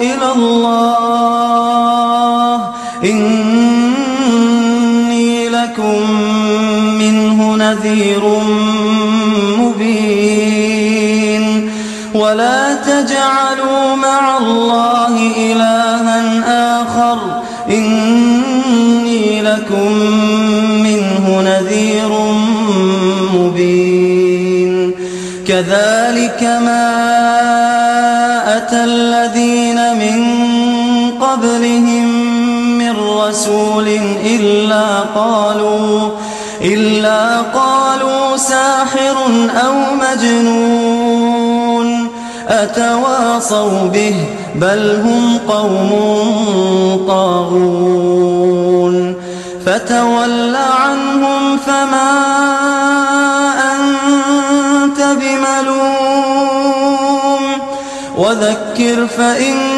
إلى الله. إني لكم منه نذير مبين. ولا تجعلوا مع الله إلها آخر. إني لكم منه نذير مبين. كذلك ما أتى رسول إلا قالوا إلا قالوا ساحر أو مجنون أتواصوا به بل هم قوم طاغون. فتول عنهم فما أنت بملوم وذكر فإن